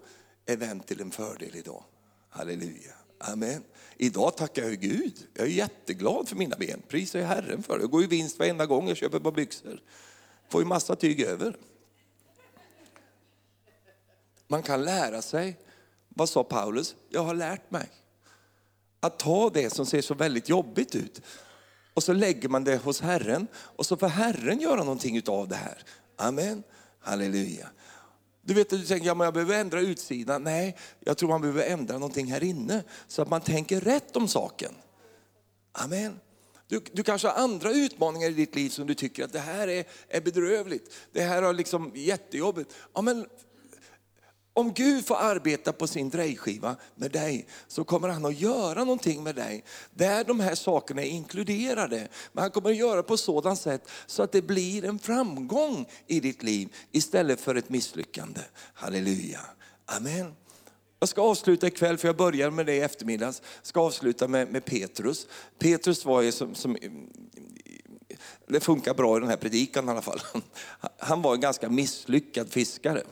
är vänt till en fördel idag. Halleluja. Amen. Idag tackar jag Gud. Jag är jätteglad för mina ben. Prisar jag Herren för det. Jag går ju vinst varenda gång jag köper ett par byxor. Får ju massa tyg över. Man kan lära sig. Vad sa Paulus? Jag har lärt mig. Att ta det som ser så väldigt jobbigt ut och så lägger man det hos Herren och så får Herren göra någonting utav det här. Amen. Halleluja. Du vet, du tänker, ja, men jag behöver ändra utsidan. Nej, jag tror man behöver ändra någonting här inne så att man tänker rätt om saken. Amen. Du, du kanske har andra utmaningar i ditt liv som du tycker att det här är, är bedrövligt. Det här är liksom jättejobbigt. Ja, men om Gud får arbeta på sin drejskiva med dig så kommer han att göra någonting med dig där de här sakerna är inkluderade. Men han kommer att göra på sådant sätt så att det blir en framgång i ditt liv istället för ett misslyckande. Halleluja. Amen. Jag ska avsluta ikväll, för jag började med det i eftermiddags. Jag ska avsluta med, med Petrus. Petrus var ju som, som det funkar bra i den här predikan i alla fall. Han var en ganska misslyckad fiskare.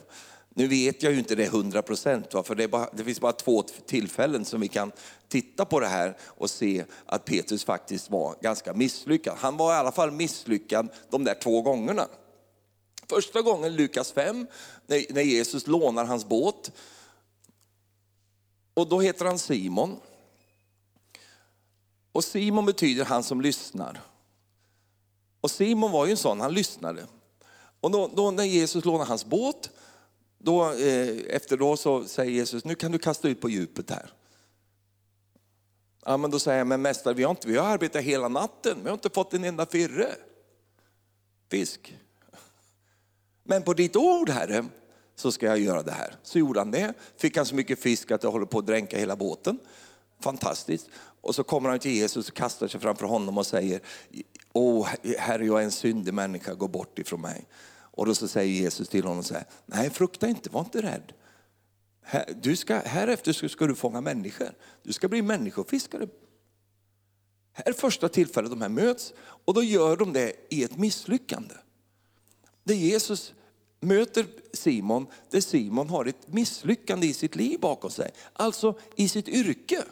Nu vet jag ju inte det 100 procent, för det, bara, det finns bara två tillfällen som vi kan titta på det här och se att Petrus faktiskt var ganska misslyckad. Han var i alla fall misslyckad de där två gångerna. Första gången, Lukas 5, när Jesus lånar hans båt. Och då heter han Simon. Och Simon betyder han som lyssnar. Och Simon var ju en sån, han lyssnade. Och då, då när Jesus lånar hans båt då, eh, efter då så säger Jesus, nu kan du kasta ut på djupet här. Ja, men då säger jag, men mästare vi har, inte, vi har arbetat hela natten, vi har inte fått en enda firre. Fisk. Men på ditt ord Herre, så ska jag göra det här. Så gjorde han det, fick han så mycket fisk att det håller på att dränka hela båten. Fantastiskt. Och så kommer han till Jesus och kastar sig framför honom och säger, Åh, Herre, jag är en syndig människa, gå bort ifrån mig. Och då så säger Jesus till honom så här, nej frukta inte, var inte rädd. Du ska, härefter ska, ska du fånga människor. Du ska bli människofiskare. Här är första tillfället de här möts och då gör de det i ett misslyckande. Där Jesus möter Simon, där Simon har ett misslyckande i sitt liv bakom sig. Alltså i sitt yrke.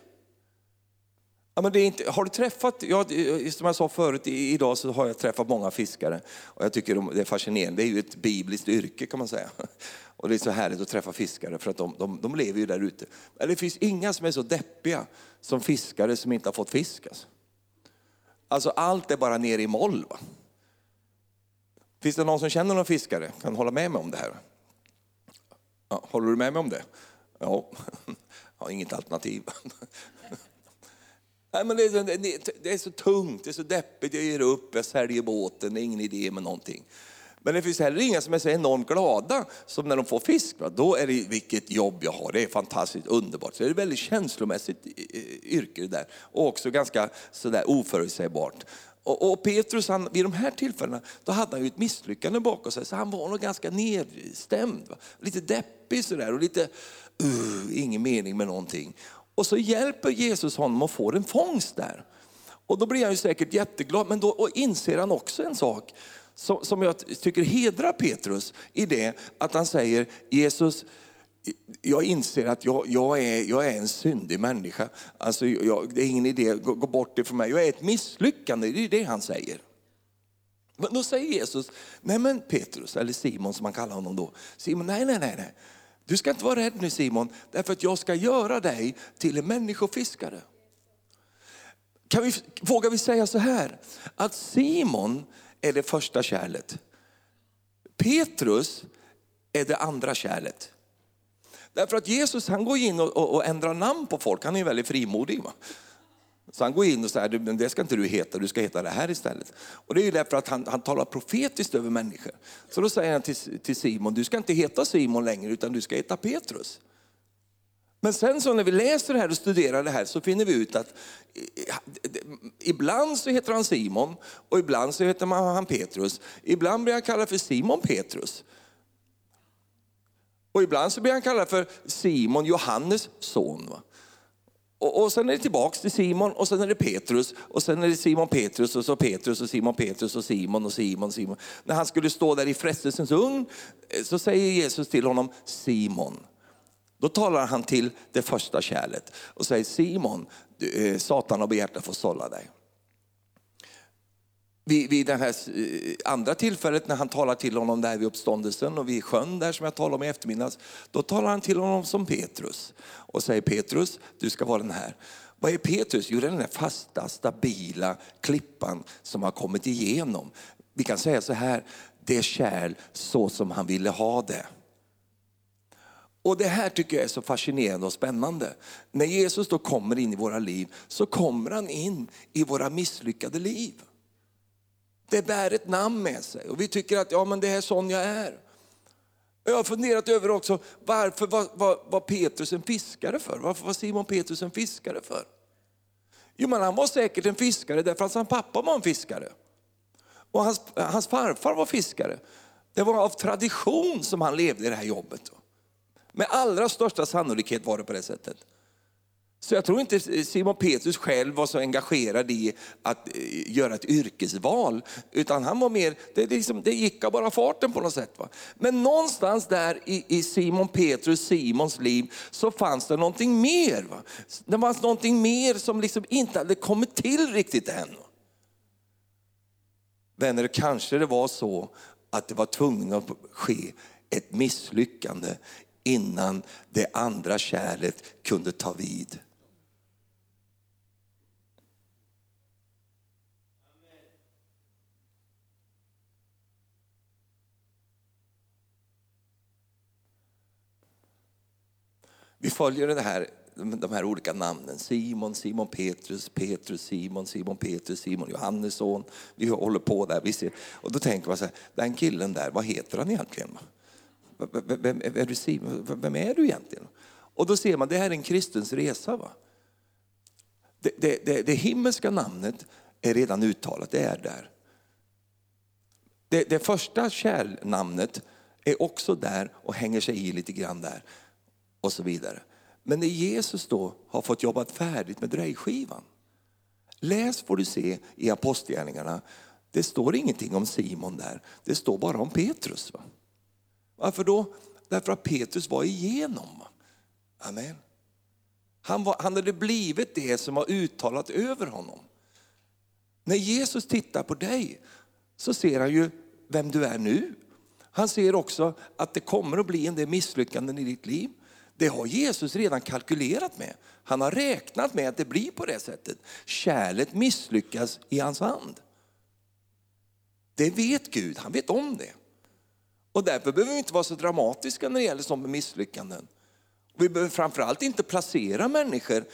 Ja, men det är inte, har du träffat, ja, som jag sa förut, idag så har jag träffat många fiskare och jag tycker det är fascinerande. Det är ju ett bibliskt yrke kan man säga. Och det är så härligt att träffa fiskare för att de, de, de lever ju där ute. Men det finns inga som är så deppiga som fiskare som inte har fått fisk. Alltså, alltså allt är bara nere i moll. Va? Finns det någon som känner någon fiskare? Kan hålla med mig om det här? Ja, håller du med mig om det? Ja, jag har inget alternativ. Nej, men det, är så, det är så tungt, det är så deppigt, jag ger upp, jag säljer båten, det är ingen idé med någonting. Men det finns heller inga som är så enormt glada som när de får fisk. Va? Då är det vilket jobb jag har, det är fantastiskt underbart. Så det är ett väldigt känslomässigt eh, eh, yrke det där. Och också ganska sådär oförutsägbart. Och, och Petrus, han, vid de här tillfällena, då hade han ju ett misslyckande bakom sig. Så han var nog ganska nedstämd. Va? Lite deppig sådär och lite, uh, ingen mening med någonting. Och så hjälper Jesus honom att få en fångst där. Och då blir han ju säkert jätteglad, men då inser han också en sak som, som jag tycker hedrar Petrus i det att han säger Jesus, jag inser att jag, jag, är, jag är en syndig människa. Alltså, jag, det är ingen idé, gå, gå bort ifrån mig. Jag är ett misslyckande, det är det han säger. Men då säger Jesus, nej men Petrus, eller Simon som man kallar honom då. Simon, nej, nej, nej, nej. Du ska inte vara rädd nu Simon, därför att jag ska göra dig till en människofiskare. Kan vi, vågar vi säga så här, att Simon är det första kärlet. Petrus är det andra kärlet. Därför att Jesus han går in och, och, och ändrar namn på folk, han är väldigt frimodig. Va? Så han går in och säger, men det ska inte du heta, du ska heta det här istället. Och det är ju därför att han, han talar profetiskt över människor. Så då säger han till, till Simon, du ska inte heta Simon längre utan du ska heta Petrus. Men sen så när vi läser det här och studerar det här så finner vi ut att ibland så heter han Simon och ibland så heter han Petrus. Ibland blir han kallad för Simon Petrus. Och ibland så blir han kallad för Simon, Johannes son. Va? Och, och sen är det tillbaks till Simon och sen är det Petrus och sen är det Simon Petrus och så Petrus och Simon Petrus och Simon och Simon Simon. När han skulle stå där i frestelsens ugn eh, så säger Jesus till honom Simon. Då talar han till det första kärlet och säger Simon, eh, Satan har begärt att få sålla dig. Vid, vid det här eh, andra tillfället när han talar till honom där vid uppståndelsen och vid sjön där som jag talade om i eftermiddags, då talar han till honom som Petrus och säger Petrus, du ska vara den här. Vad är Petrus? Jo, det är den här fasta, stabila klippan som har kommit igenom. Vi kan säga så här, det är kärl så som han ville ha det. Och det här tycker jag är så fascinerande och spännande. När Jesus då kommer in i våra liv så kommer han in i våra misslyckade liv. Det bär ett namn med sig och vi tycker att ja, men det är sån jag är. Jag har funderat över också varför var, var, var Petrus en fiskare för? Varför var Simon Petrus en fiskare för? Jo men han var säkert en fiskare därför att hans pappa var en fiskare. Och hans, hans farfar var fiskare. Det var av tradition som han levde i det här jobbet. Med allra största sannolikhet var det på det sättet. Så jag tror inte Simon Petrus själv var så engagerad i att eh, göra ett yrkesval, utan han var mer, det, liksom, det gick av bara farten på något sätt. Va? Men någonstans där i, i Simon Petrus, Simons liv, så fanns det någonting mer. Va? Det fanns någonting mer som liksom inte hade kommit till riktigt än. Vänner, kanske det var så att det var tvungen att ske ett misslyckande innan det andra kärlet kunde ta vid. Vi följer det här, de här olika namnen. Simon, Simon Petrus, Petrus, Simon, Simon Petrus, Simon Johannesson. Vi håller på där. Vi ser. Och då tänker man så här, den killen där, vad heter han egentligen? Vem, är du Simon? Vem är du egentligen? Och då ser man, det här är en kristens resa. Va? Det, det, det, det himmelska namnet är redan uttalat, det är där. Det, det första kärlnamnet är också där och hänger sig i lite grann där och så vidare. Men när Jesus då har fått jobbat färdigt med drejskivan, läs får du se i Apostlagärningarna, det står ingenting om Simon där, det står bara om Petrus. Va? Varför då? Därför att Petrus var igenom. Amen. Han, var, han hade blivit det som var uttalat över honom. När Jesus tittar på dig så ser han ju vem du är nu. Han ser också att det kommer att bli en del misslyckanden i ditt liv. Det har Jesus redan kalkylerat med. Han har räknat med att det blir på det sättet. Kärlet misslyckas i hans hand. Det vet Gud, han vet om det. Och därför behöver vi inte vara så dramatiska när det gäller sådana misslyckanden. Vi behöver framförallt inte placera människor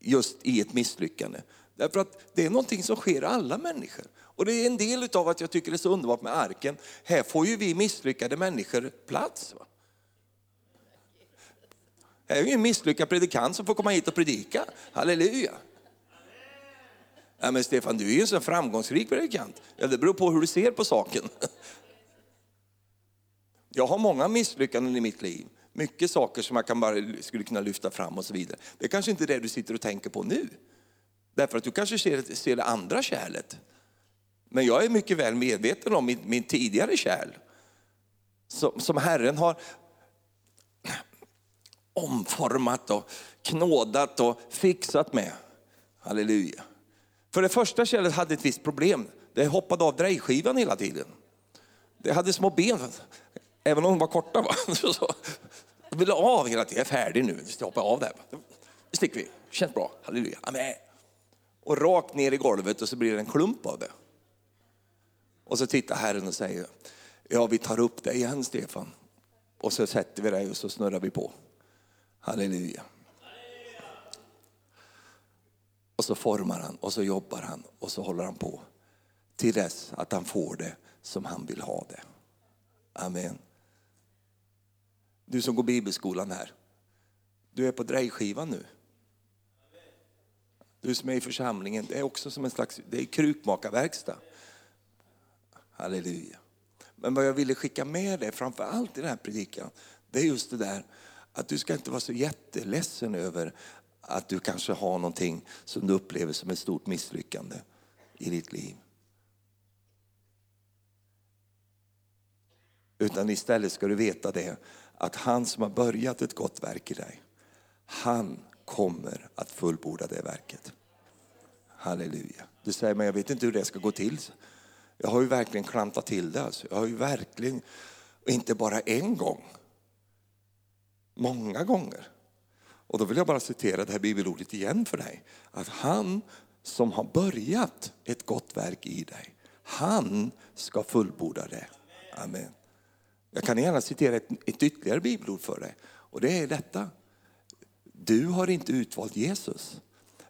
just i ett misslyckande. Därför att det är någonting som sker alla människor. Och det är en del av att jag tycker det är så underbart med arken. Här får ju vi misslyckade människor plats. Va? Här är ju en misslyckad predikant som får komma hit och predika. Halleluja. Ja, men Stefan, du är ju en sån framgångsrik predikant. Ja, det beror på hur du ser på saken. Jag har många misslyckanden i mitt liv. Mycket saker som jag kan bara skulle kunna lyfta fram och så vidare. Det är kanske inte det du sitter och tänker på nu. Därför att du kanske ser, ser det andra kärlet. Men jag är mycket väl medveten om min, min tidigare kärl. Som, som Herren har omformat och knådat och fixat med. Halleluja. För det första kärlet hade ett visst problem. Det hoppade av drejskivan hela tiden. Det hade små ben, även om de var korta. Va? Så, jag ville av hela tiden. Jag är färdig nu, jag hoppar av där. Nu sticker vi, känns bra, halleluja. Amen. Och rakt ner i golvet och så blir det en klump av det. Och så tittar Herren och säger, ja vi tar upp det igen Stefan. Och så sätter vi dig och så snurrar vi på. Halleluja. Och så formar han och så jobbar han och så håller han på. Till dess att han får det som han vill ha det. Amen. Du som går bibelskolan här. Du är på drejskivan nu. Du som är i församlingen, det är också som en slags det är krukmakarverkstad. Halleluja. Men vad jag ville skicka med dig framför allt i den här predikan, det är just det där att du ska inte vara så jätteledsen över att du kanske har någonting som du upplever som ett stort misslyckande i ditt liv. Utan istället ska du veta det, att han som har börjat ett gott verk i dig, han kommer att fullborda det verket. Halleluja. Du säger, men jag vet inte hur det ska gå till. Jag har ju verkligen klantat till det. Alltså. Jag har ju verkligen, inte bara en gång, många gånger. Och då vill jag bara citera det här bibelordet igen för dig. Att han som har börjat ett gott verk i dig, han ska fullborda det. Amen. Jag kan gärna citera ett, ett ytterligare bibelord för dig. Och det är detta. Du har inte utvalt Jesus,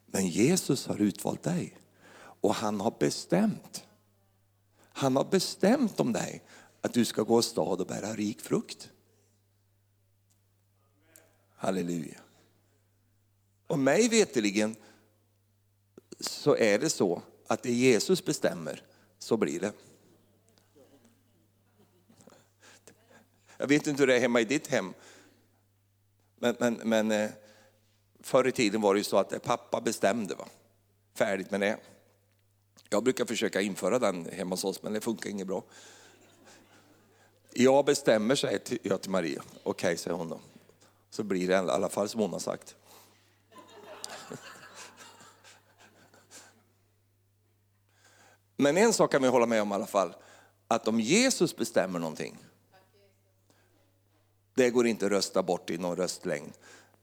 men Jesus har utvalt dig. Och han har bestämt. Han har bestämt om dig att du ska gå åstad och bära rik frukt. Halleluja. Och mig veteligen så är det så att det Jesus bestämmer, så blir det. Jag vet inte hur det är hemma i ditt hem. Men, men, men eh, förr i tiden var det ju så att pappa bestämde. Va? Färdigt med det. Jag brukar försöka införa den hemma hos oss, men det funkar inget bra. Jag bestämmer, säger jag till Maria. Okej, okay, säger hon då. Så blir det i alla fall som hon har sagt. Men en sak kan vi hålla med om i alla fall, att om Jesus bestämmer någonting, det går inte att rösta bort i någon röstlängd.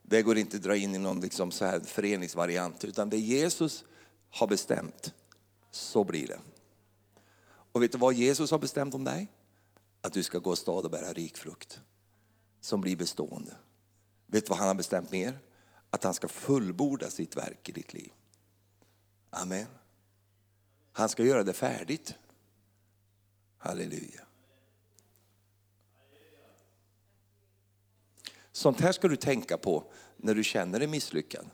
Det går inte att dra in i någon liksom så här föreningsvariant, utan det Jesus har bestämt, så blir det. Och vet du vad Jesus har bestämt om dig? Att du ska gå stad och bära rik frukt som blir bestående. Vet du vad han har bestämt mer? Att han ska fullborda sitt verk i ditt liv. Amen. Han ska göra det färdigt. Halleluja. Sånt här ska du tänka på när du känner dig misslyckad.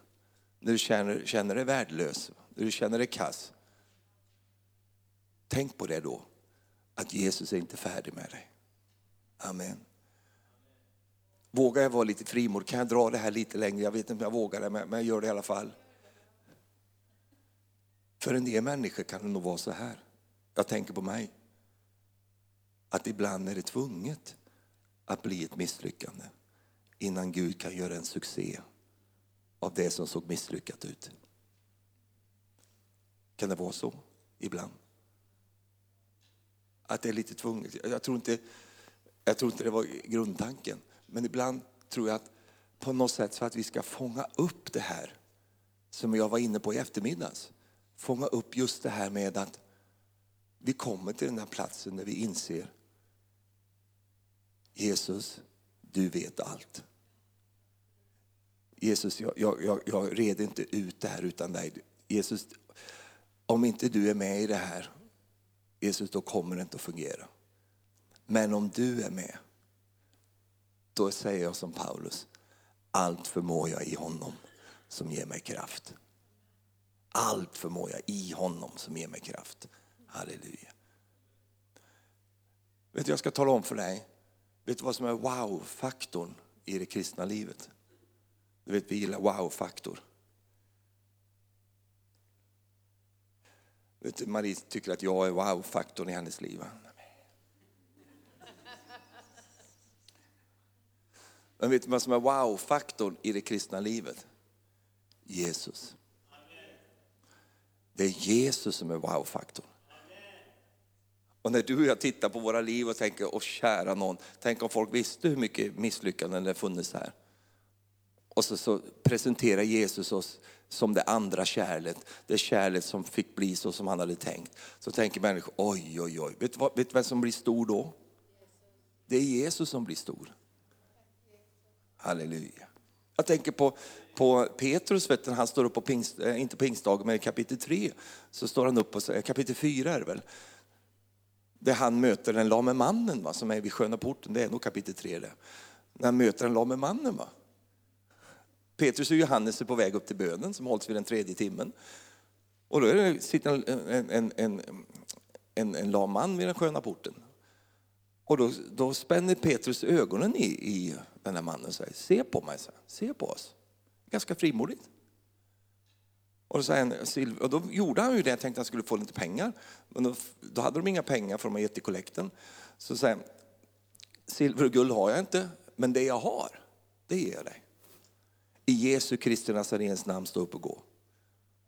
När du känner, känner dig värdelös, när du känner dig kass. Tänk på det då, att Jesus är inte färdig med dig. Amen. Vågar jag vara lite frimodig? Kan jag dra det här lite längre? Jag vet inte om jag vågar det, men jag gör det i alla fall. För en del människor kan det nog vara så här. Jag tänker på mig. Att ibland är det tvunget att bli ett misslyckande innan Gud kan göra en succé av det som såg misslyckat ut. Kan det vara så ibland? Att det är lite tvunget. Jag tror inte, jag tror inte det var grundtanken. Men ibland tror jag att på något sätt för att vi ska fånga upp det här som jag var inne på i eftermiddags. Fånga upp just det här med att vi kommer till den här platsen där vi inser Jesus, du vet allt. Jesus, jag, jag, jag red inte ut det här utan dig. Jesus, om inte du är med i det här, Jesus, då kommer det inte att fungera. Men om du är med, då säger jag som Paulus, allt förmår jag i honom som ger mig kraft. Allt förmår jag i honom som ger mig kraft. Halleluja. Vet du, jag ska tala om för dig, vet du vad som är wow-faktorn i det kristna livet? Du vet, vi gillar wow-faktor. Marie tycker att jag är wow-faktorn i hennes liv. Men vet du vad som är wow-faktorn i det kristna livet? Jesus. Det är Jesus som är wow-faktorn. Och när du och jag tittar på våra liv och tänker, åh kära någon, tänk om folk visste hur mycket misslyckanden det funnits här. Och så, så presenterar Jesus oss som det andra kärlet, det kärlet som fick bli så som han hade tänkt. Så tänker människor, oj oj oj, vet du, vad, vet du vem som blir stor då? Det är Jesus som blir stor. Halleluja. Jag tänker på, på Petrus, vet du, han står upp på pingst, eh, inte pingstdagen, men i kapitel 3, så står han upp, på, eh, kapitel 4 är det väl, där han möter den lame mannen va, som är vid sköna porten, det är nog kapitel 3 det. När han möter den lame mannen. Va. Petrus och Johannes är på väg upp till bönen som hålls vid den tredje timmen. Och då är det, sitter en, en, en, en, en lam man vid den sköna porten. Och då, då spänner Petrus ögonen i, i den här mannen och säger, se på mig, se på oss. Ganska frimodigt. Och då, och då gjorde han ju det, jag tänkte att han skulle få lite pengar. Men då, då hade de inga pengar för de har gett till kollekten. Så säger han, silver och guld har jag inte, men det jag har, det ger jag dig. I Jesu Kristi Nazarens namn stå upp och gå.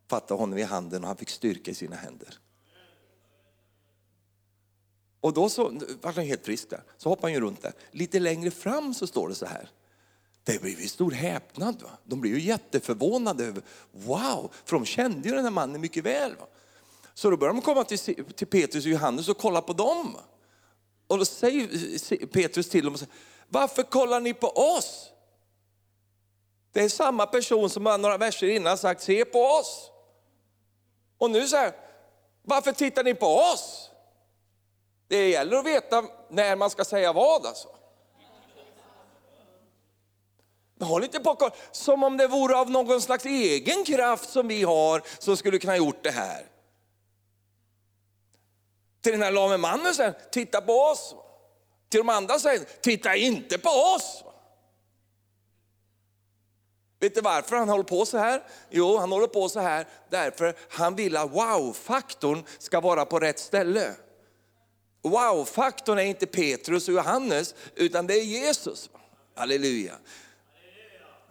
Fatta honom i handen och han fick styrka i sina händer. Och då så var han helt frisk där. Så hoppade han ju runt där. Lite längre fram så står det så här. Det blev ju stor häpnad. Va? De blev ju jätteförvånade över, wow, för de kände ju den här mannen mycket väl. Va? Så då började de komma till, till Petrus och Johannes och kolla på dem. Och då säger Petrus till dem, och säger, varför kollar ni på oss? Det är samma person som några verser innan sagt, se på oss. Och nu säger varför tittar ni på oss? Det gäller att veta när man ska säga vad alltså. Håll inte på som om det vore av någon slags egen kraft som vi har som skulle kunna gjort det här. Till den här lame mannen säger titta på oss. Till de andra säger titta inte på oss. Vet du varför han håller på så här? Jo, han håller på så här därför han vill att wow-faktorn ska vara på rätt ställe. Wow-faktorn är inte Petrus och Johannes, utan det är Jesus. Halleluja.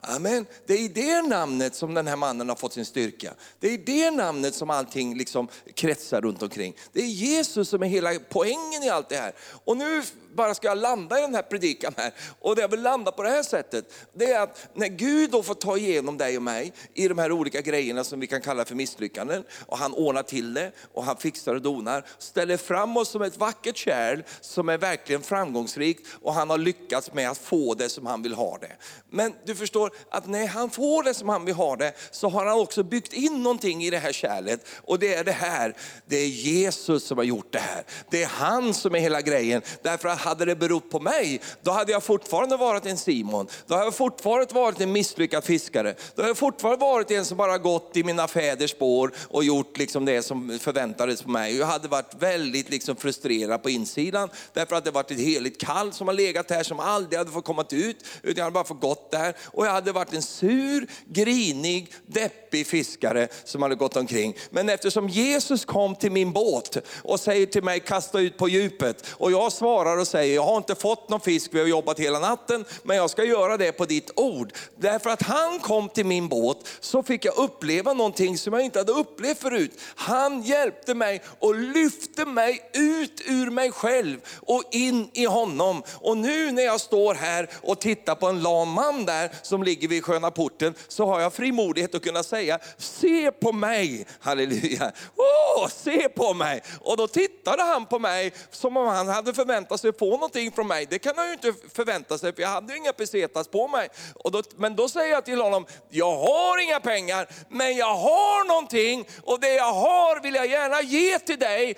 Amen. Det är i det namnet som den här mannen har fått sin styrka. Det är i det namnet som allting liksom kretsar runt omkring. Det är Jesus som är hela poängen i allt det här. Och nu bara ska jag landa i den här predikan här. Och det jag vill landa på det här sättet, det är att när Gud då får ta igenom dig och mig i de här olika grejerna som vi kan kalla för misslyckanden, och han ordnar till det, och han fixar och donar, ställer fram oss som ett vackert kärl som är verkligen framgångsrikt, och han har lyckats med att få det som han vill ha det. Men du förstår, förstår att när han får det som han vill ha det, så har han också byggt in någonting i det här kärlet. Och det är det här, det är Jesus som har gjort det här. Det är han som är hela grejen. Därför att hade det berott på mig, då hade jag fortfarande varit en Simon. Då hade jag fortfarande varit en misslyckad fiskare. Då hade jag fortfarande varit en som bara gått i mina fäders spår och gjort liksom det som förväntades på mig. Jag hade varit väldigt liksom frustrerad på insidan, därför att det varit ett heligt kall som har legat här som aldrig hade fått komma ut, utan jag hade bara fått gått där. Och jag hade varit en sur, grinig, deppig fiskare som hade gått omkring. Men eftersom Jesus kom till min båt och säger till mig, kasta ut på djupet. Och jag svarar och säger, jag har inte fått någon fisk, vi har jobbat hela natten, men jag ska göra det på ditt ord. Därför att han kom till min båt så fick jag uppleva någonting som jag inte hade upplevt förut. Han hjälpte mig och lyfte mig ut ur mig själv och in i honom. Och nu när jag står här och tittar på en lam man där som ligger vid sköna porten, så har jag frimodighet att kunna säga, se på mig, halleluja, oh, se på mig. Och då tittade han på mig som om han hade förväntat sig att få någonting från mig. Det kan han ju inte förvänta sig, för jag hade ju inga pesetas på mig. Och då, men då säger jag till honom, jag har inga pengar, men jag har någonting och det jag har vill jag gärna ge till dig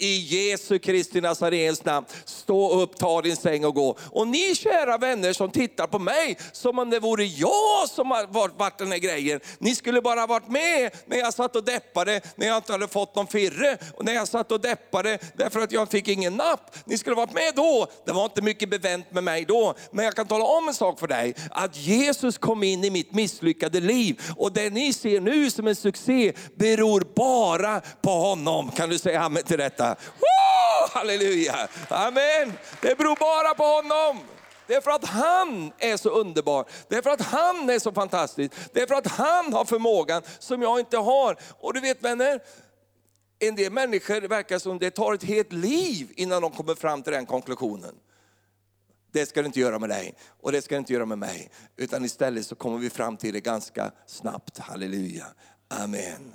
i Jesu Kristi Nazarens namn. Stå upp, ta din säng och gå. Och ni kära vänner som tittar på mig som om det vore jag som har varit den här grejen. Ni skulle bara varit med när jag satt och deppade, när jag inte hade fått någon firre. Och när jag satt och deppade därför att jag fick ingen napp. Ni skulle varit med då. Det var inte mycket bevänt med mig då. Men jag kan tala om en sak för dig. Att Jesus kom in i mitt misslyckade liv. Och det ni ser nu som en succé beror bara på honom. Kan du säga amen till detta? Halleluja! Amen! Det beror bara på honom. Det är för att han är så underbar. Det är för att han är så fantastisk. Det är för att han har förmågan som jag inte har. Och du vet vänner, en del människor verkar som det tar ett helt liv innan de kommer fram till den konklusionen. Det ska du inte göra med dig och det ska du inte göra med mig. Utan istället så kommer vi fram till det ganska snabbt. Halleluja. Amen.